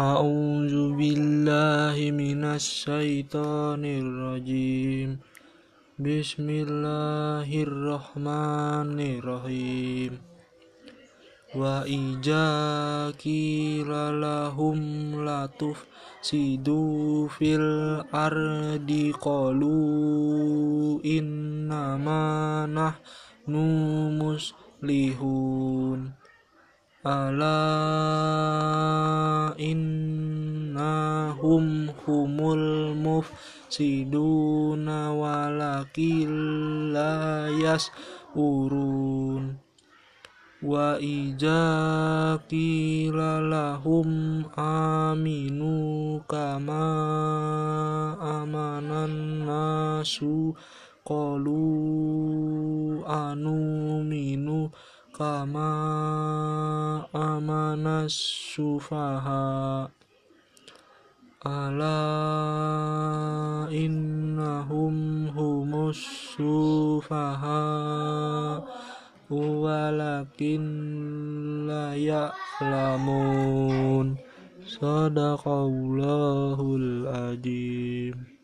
أعوذ بالله من الشيطان الرجيم بسم الله الرحمن الرحيم وإذا قيل لهم لا تفسدوا في الأرض قالوا إنما نحن مصلحون ألا innahum humul mufsiduna walakillayas urun wa ija aminu kama amanan nasu qalu anu minu kama amanas sufaha ala innahum humus sufaha walakin la ya'lamun. Sadaqallahul azim